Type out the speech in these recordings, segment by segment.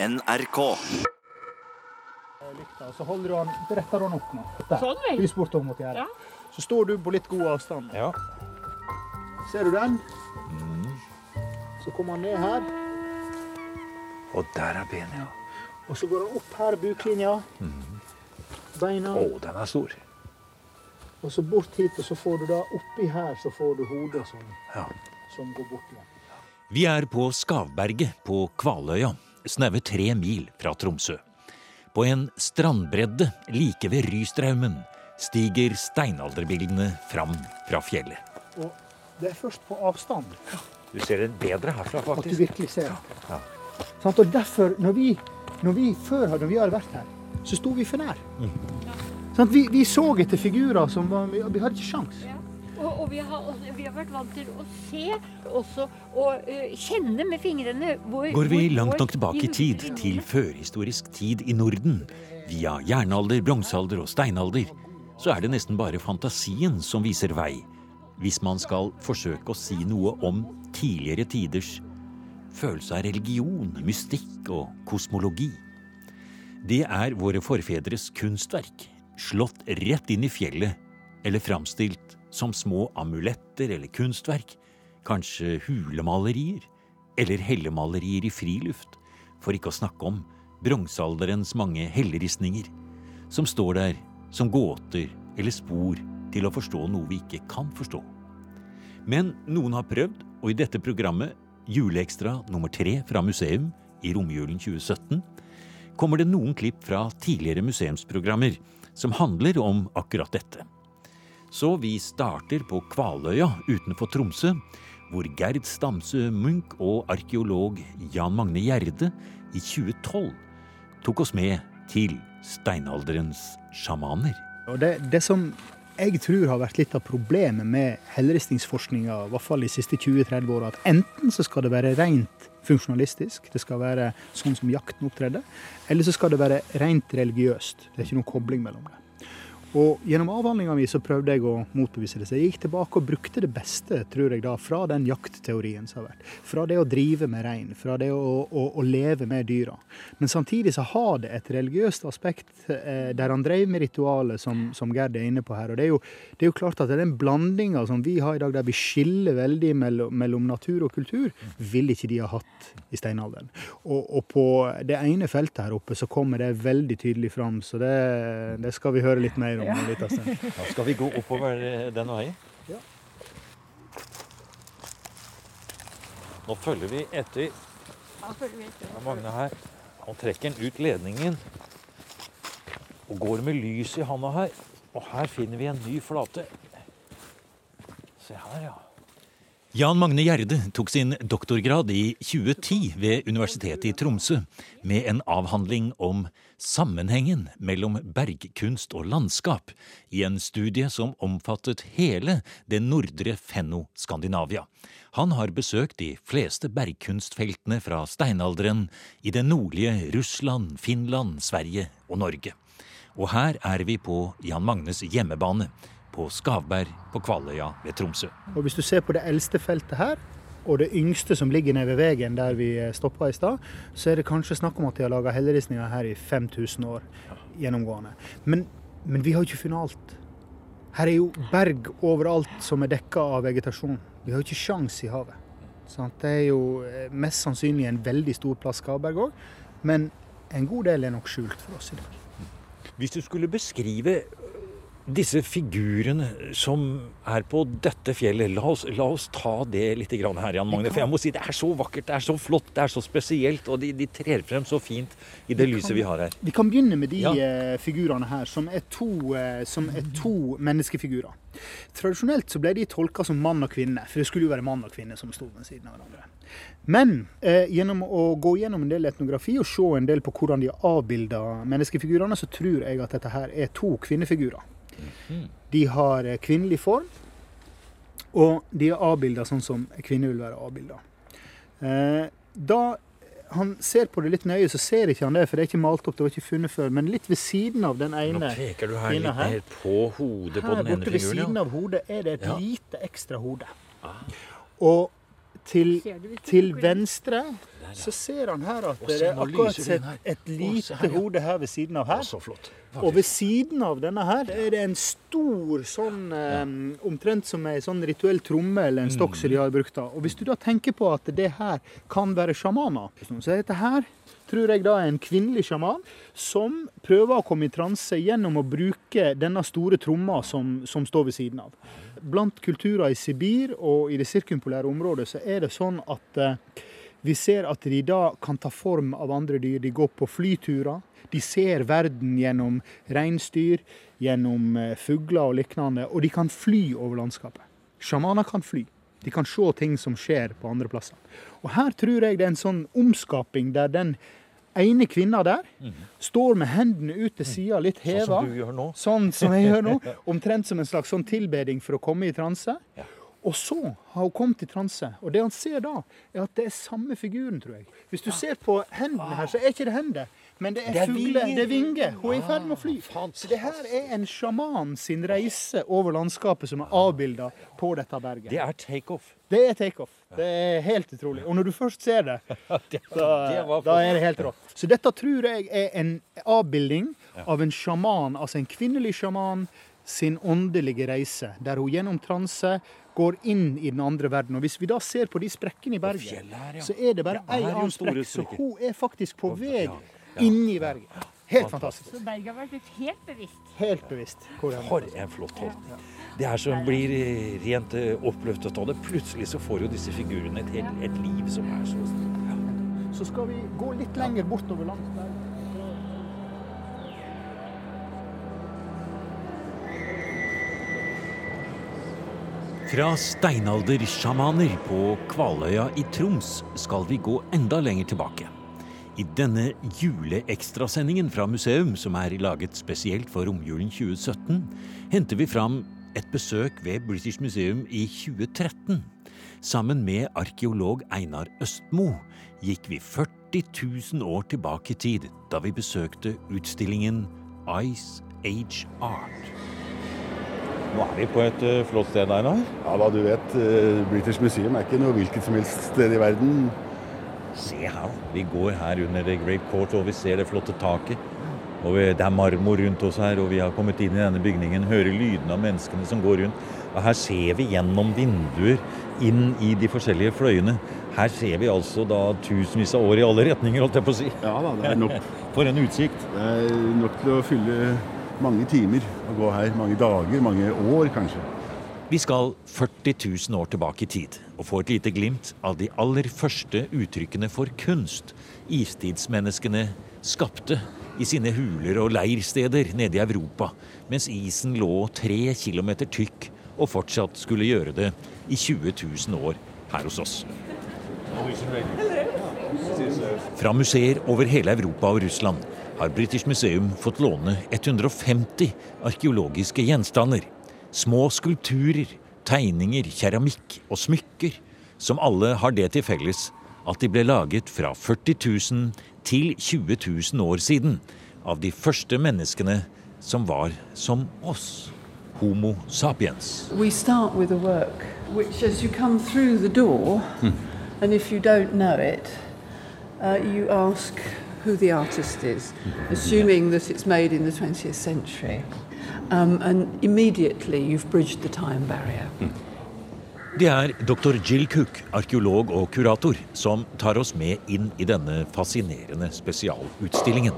NRK. lykta, så holder du han, bretter du han opp nå. Der. Sånn, vel? Lys bortover mot gjøre. Ja. Så står du på litt god avstand. Ja. Ser du den? Så kommer han ned her, Og der er benet, ja. og så går han opp her, buklinja. Beina, Å, den er stor. og så bort hit, og så får du da oppi her, så får du hodet som, Ja. som går bort igjen. Vi er på Skavberget på Kvaløya, snaue tre mil fra Tromsø. På en strandbredde like ved Rystraumen stiger steinalderbildene fram fra fjellet. Og det er først på avstand Du ser det bedre herfra, faktisk. at du virkelig ser det. Ja. Sant? Og derfor, når vi, når vi før når vi hadde vært her, så sto vi for nær. Sant? Vi, vi så etter figurer som var Vi, vi hadde ikke sjans. Og, og vi, har, vi har vært vant til å se også, og uh, kjenne med fingrene hvor Går vi langt nok tilbake i tid, til førhistorisk tid i Norden, via jernalder, bronsealder og steinalder, så er det nesten bare fantasien som viser vei, hvis man skal forsøke å si noe om tidligere tiders følelse av religion, mystikk og kosmologi. Det er våre forfedres kunstverk, slått rett inn i fjellet, eller framstilt som små amuletter eller kunstverk, kanskje hulemalerier, eller hellemalerier i friluft, for ikke å snakke om bronsealderens mange helleristninger, som står der som gåter eller spor til å forstå noe vi ikke kan forstå. Men noen har prøvd, og i dette programmet, Juleekstra nummer tre fra museum i romjulen 2017, kommer det noen klipp fra tidligere museumsprogrammer som handler om akkurat dette. Så vi starter på Kvaløya utenfor Tromsø, hvor Gerd Stamsø Munch og arkeolog Jan Magne Gjerde i 2012 tok oss med til steinalderens sjamaner. Det, det som jeg tror har vært litt av problemet med helleristningsforskninga, i hvert fall de siste 20-30 åra, at enten så skal det være rent funksjonalistisk, det skal være sånn som jakten opptredde, eller så skal det være rent religiøst. Det er ikke noen kobling mellom det. Og Gjennom avhandlinga mi så prøvde jeg å motbevise det. Så jeg gikk tilbake og brukte det beste tror jeg da, fra den jaktteorien som har vært. Fra det å drive med rein, fra det å, å, å leve med dyra. Men samtidig så har det et religiøst aspekt eh, der han drev med ritualet, som, som Gerd er inne på her. Og det er jo, det er jo klart at den blandinga som vi har i dag, der vi skiller veldig mellom, mellom natur og kultur, ville ikke de ha hatt i steinalderen. Og, og på det ene feltet her oppe så kommer det veldig tydelig fram, så det, det skal vi høre litt mer om. ja. litt Altså. Da skal vi gå oppover eh, den veien. Ja. Nå følger vi etter Ja, Magne her. Han trekker den ut ledningen og går med lys i handa her. Og her finner vi en ny flate. Se her, ja. Jan Magne Gjerde tok sin doktorgrad i 2010 ved Universitetet i Tromsø med en avhandling om sammenhengen mellom bergkunst og landskap i en studie som omfattet hele det nordre Fenno-Skandinavia. Han har besøkt de fleste bergkunstfeltene fra steinalderen i det nordlige Russland, Finland, Sverige og Norge. Og her er vi på Jan Magnes hjemmebane, på Skavberg på Kvaløya ved Tromsø. Og Hvis du ser på det eldste feltet her, og det yngste som ligger nede ved veien der vi stoppa i stad, så er det kanskje snakk om at de har laga helleristninger her i 5000 år gjennomgående. Men, men vi har jo ikke funnet alt. Her er jo berg overalt som er dekka av vegetasjon. Vi har jo ikke sjans i havet. Sant? Det er jo eh, mest sannsynlig en veldig stor plass Skavberg òg, men en god del er nok skjult for oss i dag. Hvis du skulle beskrive disse figurene som er på dette fjellet, la oss, la oss ta det litt grann her, Jan Magne. For jeg må si det er så vakkert, det er så flott, det er så spesielt. Og de, de trer frem så fint i det lyset vi har her. Vi kan begynne med de Ja. eh, figurene her, som er, to, eh, som er to menneskefigurer. Tradisjonelt så ble de tolka som mann og kvinne, for det skulle jo være mann og kvinne som sto ved siden av hverandre. Men eh, gjennom å gå gjennom en del etnografi og se en del på hvordan de har avbilda menneskefigurene, så tror jeg at dette her er to kvinnefigurer. De har eh, kvinnelig form, og de er avbilda sånn som kvinner kvinne vil være avbilda. Eh, da han ser på det litt nøye, så ser ikke han det, for det er ikke malt opp, det var ikke funnet før. Men litt ved siden av den Nå ene peker du her litt her. på hodet på den ene borte ved siden Ja. av hodet er det et Ja. lite ekstra hode. Ah. Og til, til venstre så ser han her at det er akkurat et, et lite hode her ved siden av her. Og ved siden av denne her er det en stor sånn Omtrent som ei sånn rituell tromme eller en stokk som de har brukt. da. Og hvis du da tenker på at det her kan være sjamaner, så er dette her tror jeg da er en kvinnelig sjaman som prøver å komme i transe gjennom å bruke denne store tromma som, som står ved siden av. Blant kulturer i Sibir og i det sirkumpolære området så er det sånn at eh, vi ser at de da kan ta form av andre dyr. De går på flyturer. De ser verden gjennom reinsdyr, gjennom eh, fugler og lignende. Og de kan fly over landskapet. Sjamaner kan fly. De kan se ting som skjer på andre plasser. Og her tror jeg det er en sånn omskaping der den ene kvinna der står med hendene ut til sida, litt Sånn som du gjør nå. Sånn som jeg gjør nå. Omtrent som en slags sånn tilbeding for å komme i transe. Og så har hun kommet i transe. Og det han ser da, er at det er samme figuren, tror jeg. Hvis du ser på hendene her, så er ikke det hender. Men det er, vinger. det er vinger. Hun er i ferd med å fly. Ah, Så det her er en sjaman sin reise over landskapet som er avbilda på dette berget. Det er takeoff. Det er takeoff. Det er helt utrolig. Og når du først ser det, da, da er det helt rått. Så dette tror jeg er en avbilding av en sjaman, altså en kvinnelig sjaman sin åndelige reise, der hun gjennom transe går inn i den andre verden. Og Hvis vi da ser på de sprekkene i berget, så er det bare én annen sprekk. Så hun er faktisk på vei ja, Bergen. berget. Helt fantastisk. Så Bergen har vært helt bevisst. Helt bevisst. For en flott holdning. Det er som blir eh, rent eh, oppløftet av det. Plutselig så får jo disse figurene et, helt, et liv som er så Så skal vi gå litt lenger bortover langs berget. Fra steinaldersjamaner på Kvaløya i Troms skal vi gå enda lenger tilbake. I denne juleekstrasendingen fra museum, som er laget spesielt for romjulen 2017, henter vi fram et besøk ved British Museum i 2013. Sammen med arkeolog Einar Østmo gikk vi 40 000 år tilbake i tid da vi besøkte utstillingen Ice Age Art. Nå er vi på et eh, flott sted, Einar. Ja da, du vet, eh, British Museum er ikke noe hvilket som helst sted i verden. Se her, da. Vi går her under The Great Court, og vi ser det flotte taket. Og vi, det er marmor rundt oss her, og vi har kommet inn i denne bygningen, hører lyden av menneskene som går rundt. Og her ser vi gjennom vinduer inn i de forskjellige fløyene. Her ser vi altså da tusenvis av år i alle retninger, holdt jeg på å si. Ja da, det er nok, For en utsikt. det er nok til å fylle mange timer å gå her. Mange dager, mange år kanskje. Vi skal 40 000 år tilbake i tid og få et lite glimt av de aller første uttrykkene for kunst istidsmenneskene skapte i sine huler og leirsteder nede i Europa, mens isen lå tre kilometer tykk og fortsatt skulle gjøre det i 20 000 år her hos oss. Fra museer over hele Europa og Russland har British Museum fått låne 150 arkeologiske gjenstander. Små skulpturer, tegninger, keramikk og smykker, som alle har det til felles at de ble laget fra 40 000 til 20 000 år siden av de første menneskene som var som oss. Homo sapiens. We start with a work which, as you come through the door, and if you don't know it, uh, you ask who the artist is, assuming that it's made in the 20th century. Um, and immediately you've bridged the time barrier. Det er dr. Jill Cook, arkeolog og kurator, som tar oss med inn i denne fascinerende spesialutstillingen.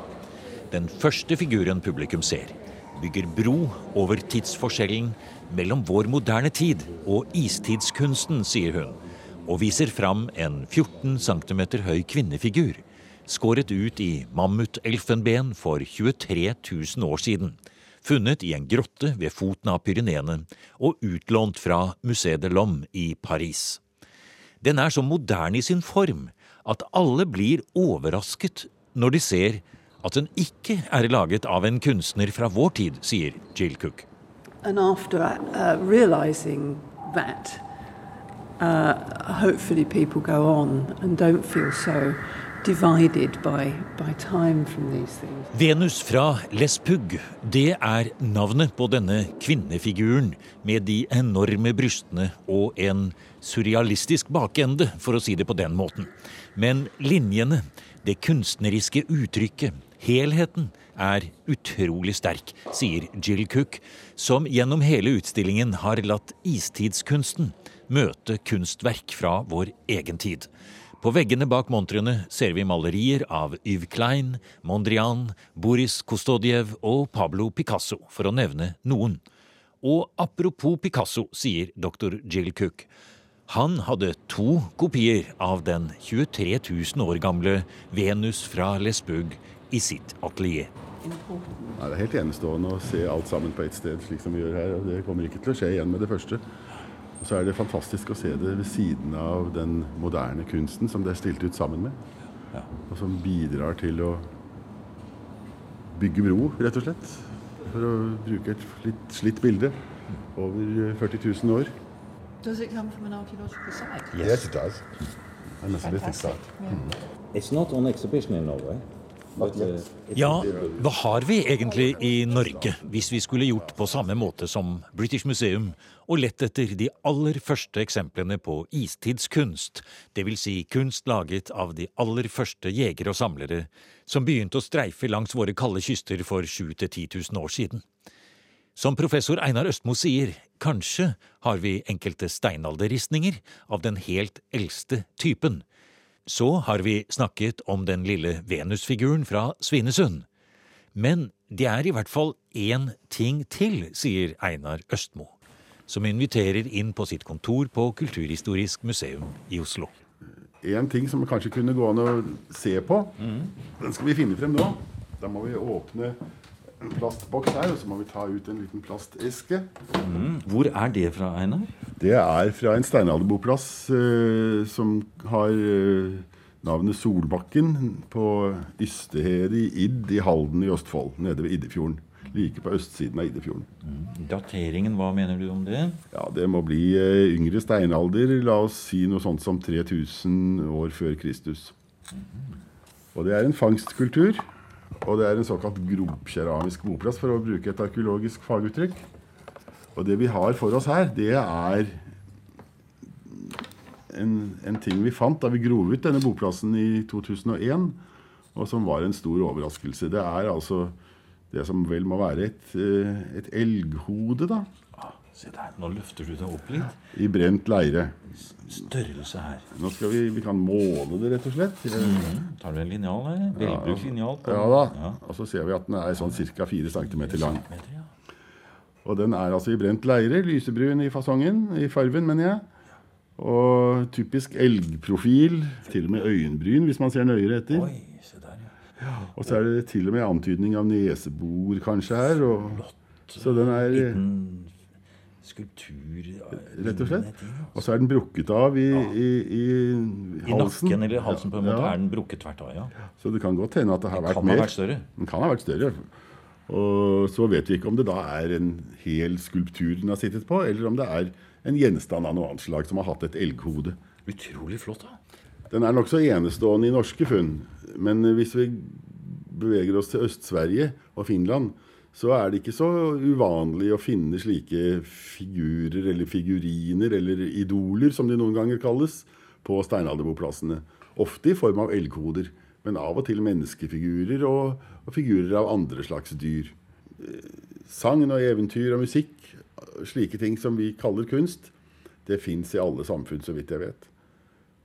Den første figuren publikum ser, bygger bro over tidsforskjellen mellom vår moderne tid og istidskunsten, sier hun, og viser fram en 14 cm høy kvinnefigur, skåret ut i mammutelfenben for 23 000 år siden funnet i en grotte ved foten av Pyreneene og utlånt fra Musée de Lomme i Paris. Den er så moderne i sin form at alle blir overrasket når de ser at den ikke er laget av en kunstner fra vår tid, sier Jill Cook. And after uh, realizing that, uh, hopefully people go on and don't feel so Venus fra Lespugg, det er navnet på denne kvinnefiguren med de enorme brystene og en surrealistisk bakende, for å si det på den måten. Men linjene, det kunstneriske uttrykket, helheten, er utrolig sterk, sier Jill Cook, som gjennom hele utstillingen har latt istidskunsten møte kunstverk fra vår egen tid. På veggene bak montrene ser vi malerier av Yves Klein, Mondrian, Boris Kostodiev og Pablo Picasso, for å nevne noen. Og apropos Picasso, sier dr. Jill Cook. Han hadde to kopier av den 23 000 år gamle Venus fra Lesbug i sitt atelier. Det er helt enestående å se alt sammen på ett sted, slik som vi gjør her. og Det kommer ikke til å skje igjen med det første. Og så er det fantastisk å se det ved siden av den moderne kunsten som det er stilt ut sammen med. Ja. Og som bidrar til å bygge bro, rett og slett. For å bruke et litt slitt bilde over 40 000 år. Does it come from an archaeological site? Yes, it does. I must have think so. It's not on exhibition in Norway. Ja, hva har vi egentlig i Norge hvis vi skulle gjort på samme måte som British Museum og lett etter de aller første eksemplene på istidskunst, dvs. Si kunst laget av de aller første jegere og samlere som begynte å streife langs våre kalde kyster for 7000-10 000 år siden? Som professor Einar Østmo sier, kanskje har vi enkelte steinalderristninger av den helt eldste typen. Så har vi snakket om den lille Venus-figuren fra Svinesund. Men det er i hvert fall én ting til, sier Einar Østmo, som inviterer inn på sitt kontor på Kulturhistorisk museum i Oslo. En ting som kanskje kunne gå an å se på, den skal vi finne frem nå. Da må vi åpne en plastboks her, og så må vi ta ut en liten plasteske. hvor er det fra, Einar? Det er fra en steinalderboplass eh, som har eh, navnet Solbakken på Ystehede i Id i Halden i Østfold, nede ved Iddefjorden. Like på østsiden av Iddefjorden. Dateringen, hva mener du om det? Ja, Det må bli eh, yngre steinalder, la oss si noe sånt som 3000 år før Kristus. Og det er en fangstkultur. Og det er en såkalt grobkeramisk boplass, for å bruke et arkeologisk faguttrykk. Og det vi har for oss her, det er en, en ting vi fant da vi grov ut denne boplassen i 2001, og som var en stor overraskelse. Det er altså det som vel må være et, eh, et elghode, da. Se der, nå løfter du deg opp litt. I brent leire. Størrelse her. Nå skal vi, vi kan måle det, rett og slett. Tar du en linjal her? Velbrukt linjal? på- Ja da. Ja. Og så ser vi at den er sånn ca. 4 cm lang. Og den er altså i brent leire. Lysebrun i fasongen, i farven, mener jeg. Og typisk elgprofil. Til og med øyenbryn, hvis man ser nøyere etter. Oi, se der, ja. Og så er det til og med antydning av nesebor kanskje her. Og, så den er skulptur Rett og slett. ja. Og så er den brukket av i, i, i, I halsen. nakken eller halsen på en måte Ja. er den brukket tvert av, ja. Så det kan godt hende at det har vært Kan mer. ha vært større. Den kan ha vært større. Og så vet vi ikke om det da er en hel skulptur den har sittet på, eller om det er en gjenstand av noe annet slag som har hatt et elghode. Utrolig flott, da. Den er nokså enestående i norske funn, men hvis vi beveger oss til Øst-Sverige og Finland, så er det ikke så uvanlig å finne slike figurer eller figuriner eller idoler, som de noen ganger kalles, på steinalderboplassene. Ofte i form av elghoder, men av og til menneskefigurer og, og figurer av andre slags dyr. Sagn og eventyr og musikk, slike ting som vi kaller kunst, det fins i alle samfunn, så vidt jeg vet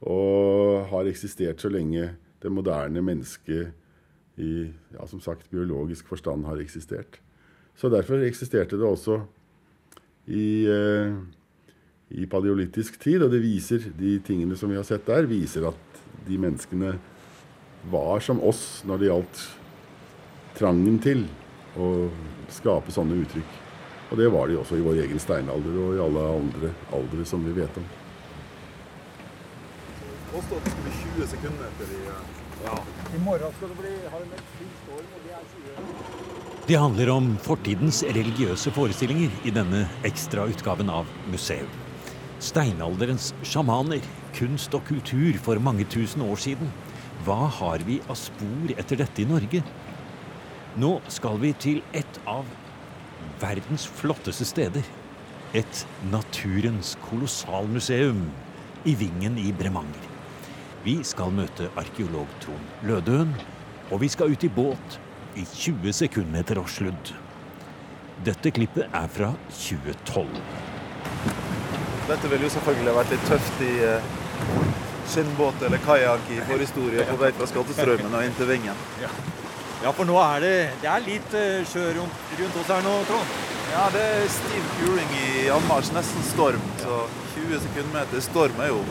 og har eksistert så lenge det moderne mennesket i ja, som sagt, biologisk forstand har eksistert. Så derfor eksisterte det også i, eh, i paleolittisk tid, og det viser, de tingene som vi har sett der, viser at de menneskene var som oss når det gjaldt trangen til å skape sånne uttrykk. Og det var de også i vår egen steinalder og i alle andre aldre som vi vet om. påstå at det skulle bli 20 sekunder etter de ja. I morgen skal det bli det meldt full storm, og det er 20 Det handler om fortidens religiøse forestillinger i denne ekstra utgaven av museum. Steinalderens sjamaner, kunst og kultur for mange tusen år siden. Hva har vi av spor etter dette i Norge? Nå skal vi til et av verdens flotteste steder. Et naturens kolossalmuseum i Vingen i Bremanger. Vi skal møte arkeolog Trond Lødøen, og vi skal ut i båt i 20 sekundmeter etter sludd. Dette klippet er fra 2012. Dette ville jo selvfølgelig vært litt tøft i eh, skinnbåt eller kajakk i forhistorie på vei fra Skattestraumen og inn til Vingen. Ja, for nå er det, det er litt eh, sjø rundt, rundt oss her nå, Trond. Ja, det er stiv kuling i anmarsj, nesten storm. Så 20 sekundmeter storm er jo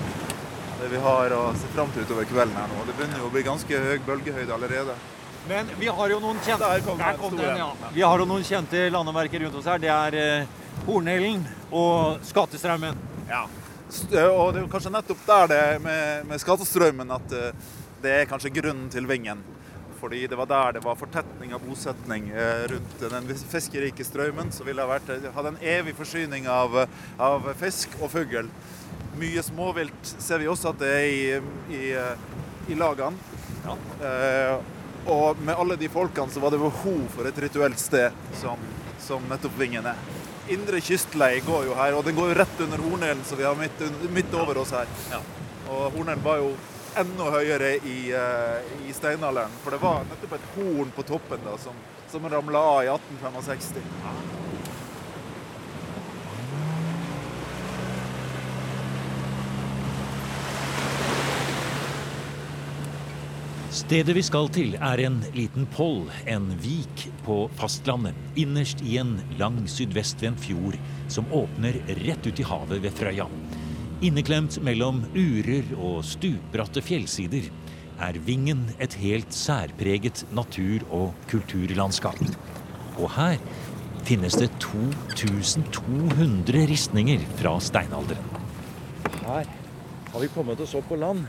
det vi har å se fram til utover kvelden her nå. Det begynner jo å bli ganske høy bølgehøyde allerede. Men vi har jo noen kjente den ja. Vi har jo noen kjente landemerker rundt oss her. Det er Hornhellen og Skattestraumen. Ja. Og det er kanskje nettopp der det med, med Skattestraumen at eh, det er kanskje grunnen til Vingen. Fordi det var der det var fortetning av bosetning eh, rundt den fiskerike strømmen. Så ville det vært, hadde en evig forsyning av, av fisk og fugl. Mye småvilt ser vi også at det er i, i, eh, i lagene. Eh, og med alle de folkene så var det behov for et rituelt sted som, som nettopp Vingen er. Indre kystlei går jo her, og den går jo rett under Hornelen, som vi har midt, midt over oss her. Og Hornelen var jo enda høyere i, eh, i steinalderen, for det var nettopp et horn på toppen da, som, som ramla av i 1865. Stedet vi skal til er en liten poll, en vik på fastlandet, innerst i en lang sydvestvendt fjord som åpner rett ut i havet ved Frøya. Inneklemt mellom urer og stupbratte fjellsider er Vingen et helt særpreget natur- og kulturlandskap. Og her finnes det 2200 ristninger fra steinalderen. Her har vi kommet oss opp på land.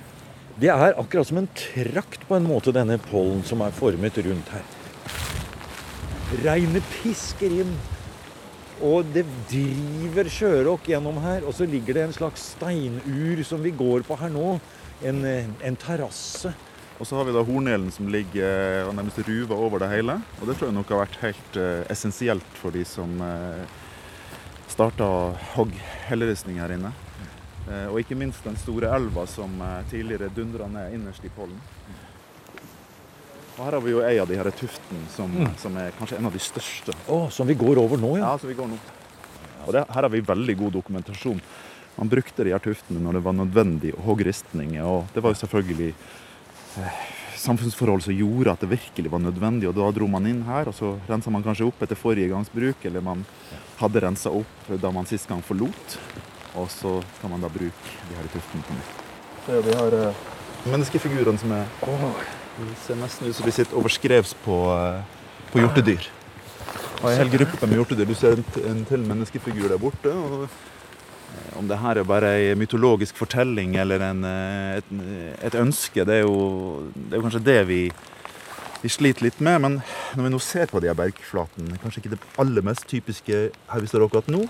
Det er akkurat som en trakt på en måte, denne pollen som er formet rundt her. Regnet pisker inn, og det driver sjøråk gjennom her. Og så ligger det en slags steinur som vi går på her nå. En, eh, en terrasse. Og så har vi da Hornelen som ligger og nærmest ruver over det hele. Og det tror jeg nok har vært helt uh, essensielt for de som uh, starta hogg her inne. Eh, og ikke minst den store elva som eh, tidligere dundra ned innerst i pollen. Og her har vi jo ei av de her tuftene som, som er kanskje en av de største. Oh, som vi går over nå, ja. Ja, som vi går nå. Og det, her har vi veldig god dokumentasjon. Man brukte de her tuftene når det var nødvendig å hogge ristninger. Og det var jo selvfølgelig eh, samfunnsforhold som gjorde at det virkelig var nødvendig. Og da dro man inn her, og så rensa man kanskje opp etter forrige gangs bruk, eller man hadde rensa opp da man sist gang forlot. Og så skal man da bruke de her tuftene på nytt. har de her eh, menneskefigurene som er De ser nesten ut som de sitter overskrevs på, uh, på hjortedyr. Og en hel gruppe med hjortedyr. Du ser en, en til menneskefigur der borte. og eh, Om det her er bare ei mytologisk fortelling eller en, et, et ønske, det er, jo, det er jo kanskje det vi, vi sliter litt med. Men når vi nå ser på de her bergflatene, kanskje ikke det aller mest typiske her vi står akkurat nå,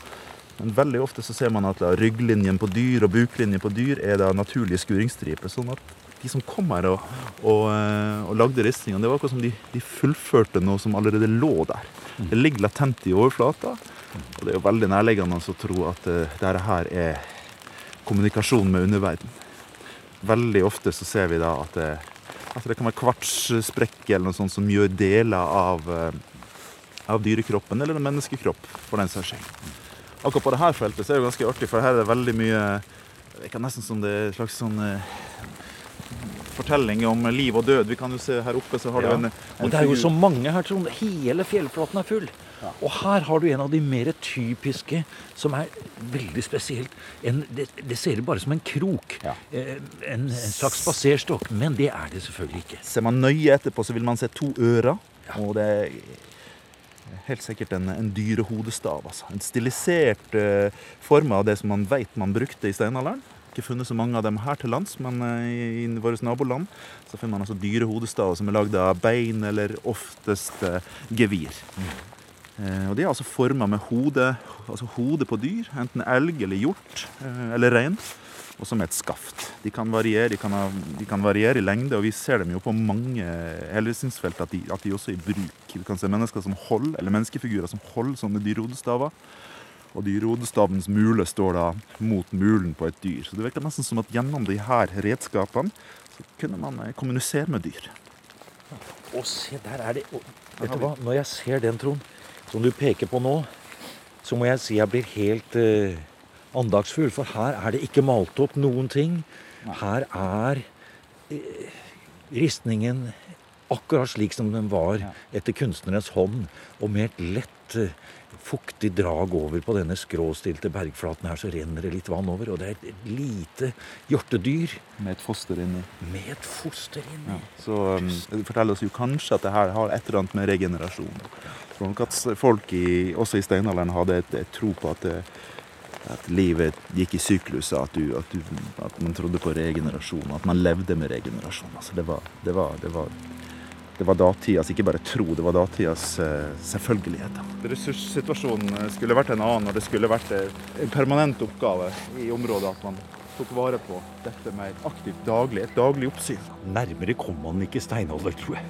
men veldig ofte så ser man at rygglinjen på dyr og buklinjen på dyr er da naturlige skuringsstriper. Sånn at de som kom her og, og, eh, og lagde ristningene, det var akkurat som de, de fullførte noe som allerede lå der. Det ligger latent i overflata. Og det er jo veldig nærliggende å tro at uh, dette her er kommunikasjon med underverden. Veldig ofte så ser vi da at det, altså det kan være kvartssprekker eller noe sånt som gjør deler av, eh, av dyrekroppen, eller en menneskekropp, for den saks skyld. Akkurat på dette feltet så er det ganske artig, for her er det veldig mye Det er nesten som det er en slags sånn eh, fortelling om liv og død. Vi kan jo se her oppe, så har du en, en Og det er jo så mange her, Trond. Hele fjellflaten er full. Og her har du en av de mer typiske, som er veldig spesielt. En, det, det ser ut bare som en krok. Ja. Eh, En, en slags spaserstokk. Men det er det selvfølgelig ikke. Ser man nøye etterpå, så vil man se to ører. Og det er helt sikkert en, en dyrehodestav. Altså. En stilisert uh, form av det som man vet man brukte i steinalderen. Ikke funnet så mange av dem her til lands, men eh, i, i våre naboland så finner man altså dyrehodestaver som er lagd av bein eller oftest eh, gevir. Eh, og De er altså forma med hode, altså hodet på dyr, enten elg eller hjort eh, eller rein. Og som et skaft. De kan, variere, de, kan ha, de kan variere i lengde, og vi ser dem jo på mange helsesynsfelt at, at de også er i bruk. Vi kan se mennesker som holder, eller menneskefigurer som holder sånne dyrehodestaver. Og dyrehodestavens mule står da mot mulen på et dyr. Så det virker nesten som at gjennom de her redskapene så kunne man eh, kommunisere med dyr. Å, se, der er det Vet du hva, når jeg ser den, Trond, som du peker på nå, så må jeg si jeg blir helt eh, andagsfull. For her er det ikke malt opp noen ting. Her er eh, ristningen akkurat slik som den var etter kunstnerens hånd, og med et lett eh, fuktig drag over på denne skråstilte bergflaten her, så renner det litt vann over. Og det er et lite hjortedyr. Med et foster inni. Med et foster inni. Ja. Så um, det forteller oss jo kanskje at det her har et eller annet med regenerasjon. Tror nok at folk i, også i steinalderen hadde et, et tro på at, det, at livet gikk i sykluser, at, du, at, du, at, man trodde på regenerasjon, at man levde med regenerasjon. Altså det var, det var, det var det var datidas ikke bare tro, det var datidas uh, selvfølgelighet. Ressurssituasjonen eh, skulle vært en annen, og det skulle vært en permanent oppgave i området at man tok vare på dette med aktivt daglig, et daglig oppsyn. Nærmere kom man ikke steinalder, tror jeg.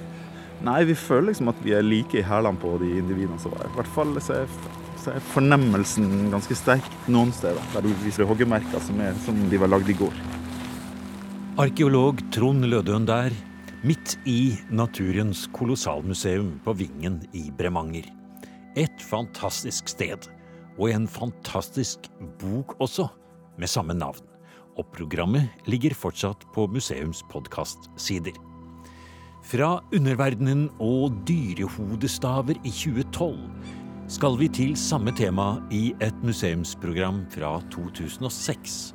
Nei, vi føler liksom at vi er like i hælene på de individene som var. I hvert fall så er, så er fornemmelsen ganske sterk noen steder, der du viser hoggemerker som, er, som de var lagd i går. Arkeolog Trond Lødøen der midt i naturens kolossalmuseum på Vingen i Bremanger. Et fantastisk sted, og en fantastisk bok også, med samme navn. Og programmet ligger fortsatt på museums podkastsider. Fra underverdenen og dyrehodestaver i 2012 skal vi til samme tema i et museumsprogram fra 2006.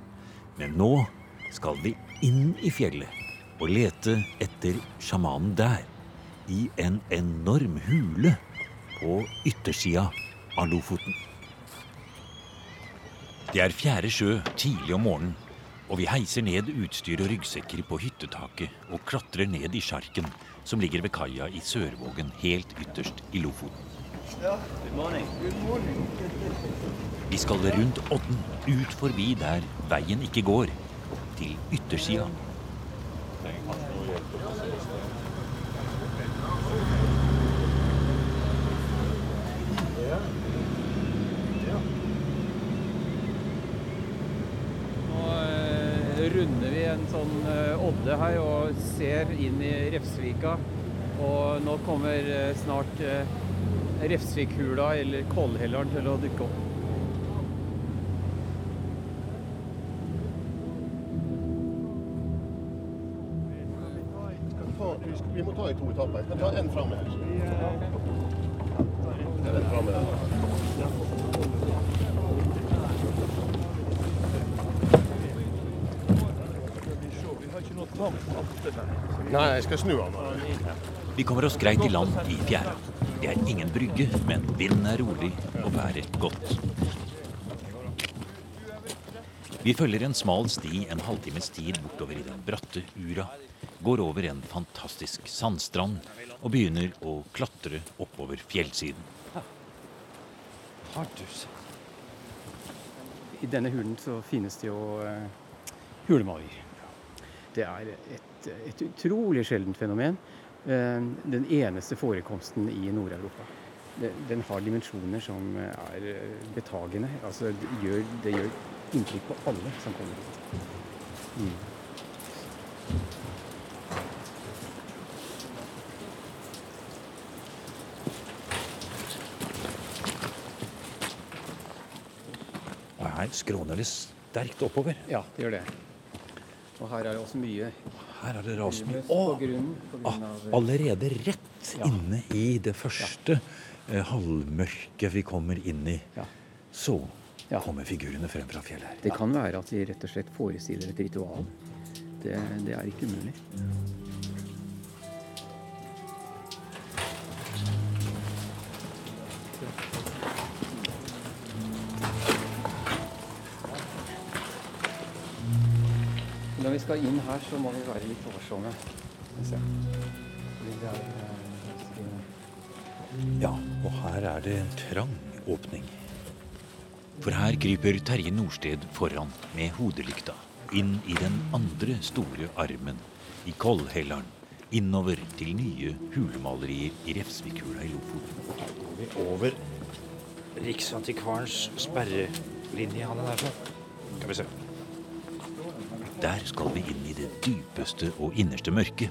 Men nå skal vi inn i fjellet og lete etter sjamanen der, i en enorm hule på yttersida av Lofoten. Det er fjerde sjø tidlig om morgenen, og vi heiser ned utstyr og ryggsekker på hyttetaket og klatrer ned i sjarken som ligger ved kaia i Sørvågen helt ytterst i Lofoten. Vi skal rundt odden, ut forbi der veien ikke går, til yttersida. Runder vi en sånn eh, odde her og ser inn i Refsvika. Og nå kommer eh, snart eh, Refsvikhula eller Kålhelleren til å dukke opp. Vi må ta i to etapper. Jeg skal ta en framme. En framme. Nei, jeg skal snu han. Vi kommer oss greit i land i fjæra. Det er ingen brygge, men vinden er rolig og været godt. Vi følger en smal sti en halvtimes tid bortover i den bratte Ura går over en fantastisk sandstrand og begynner å klatre oppover fjellsiden. Har du sett? I denne hulen så finnes det jo uh, hulemaur. Det er et, et, utrolig sjeldent fenomen. Uh, den eneste forekomsten i Nord-Europa. Den har dimensjoner som er betagende. Altså, det, gjør, det gjør inntrykk på alle som kommer hit. Mm. her skråner det sterkt oppover. Ja, det gjør det. Og her er det også mye Her er det rast mye. Å! Ah, allerede rett ja. inne i det første ja. eh, halvmørket vi kommer inn i, ja. så kommer figurene frem fra fjellet. Det kan være at de rett og slett forestiller et ritual. Det, det er ikke umulig. Skal inn her, så må vi være litt årsomme. Ja, og her er det en trang åpning. For her kryper Terje Norsted foran med hodelykta. inn i den andre store armen, i Kollhelleren, innover til nye hulemalerier i Refsvikhula i Lofoten. Går vi over Riksantikvarens sperrelinje, han er der sånn. Skal vi se. Der skal vi inn i det dypeste og innerste mørket.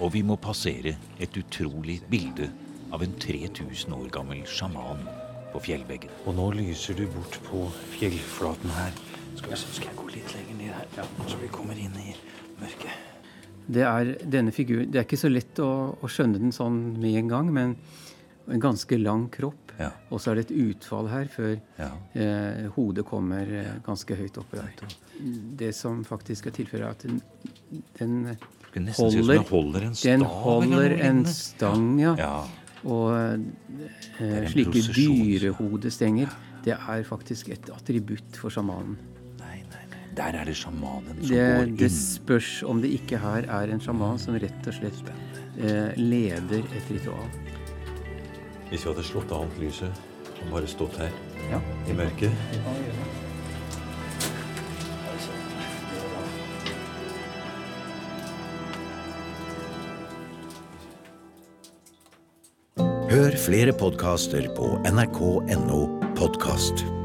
Og vi må passere et utrolig bilde av en 3000 år gammel sjaman på fjellveggen. Og nå lyser du bort på fjellflaten her. Skal vi skal jeg gå litt lenger ned her, ja, så vi kommer inn i mørket. Det er denne figuren Det er ikke så lett å, å skjønne den sånn med en gang, men en ganske lang kropp. Ja. Og så er det et utfall her før Ja. eh, hodet kommer eh, ganske høyt oppe der. Det som faktisk er tilfellet, er at den, den holder, holder en stang. Den holder en stang, ja. Ja. Og eh, slike dyrehodestenger, det er faktisk et attributt for sjamanen. Nei, nei, nei. Der er det sjamanen som Det, går det spørs om det ikke her er en sjaman som rett og slett eh, leder et ritual. Hvis vi hadde slått av alt lyset og bare stått her Ja. i mørket Hør flere podkaster på nrk.no podkast.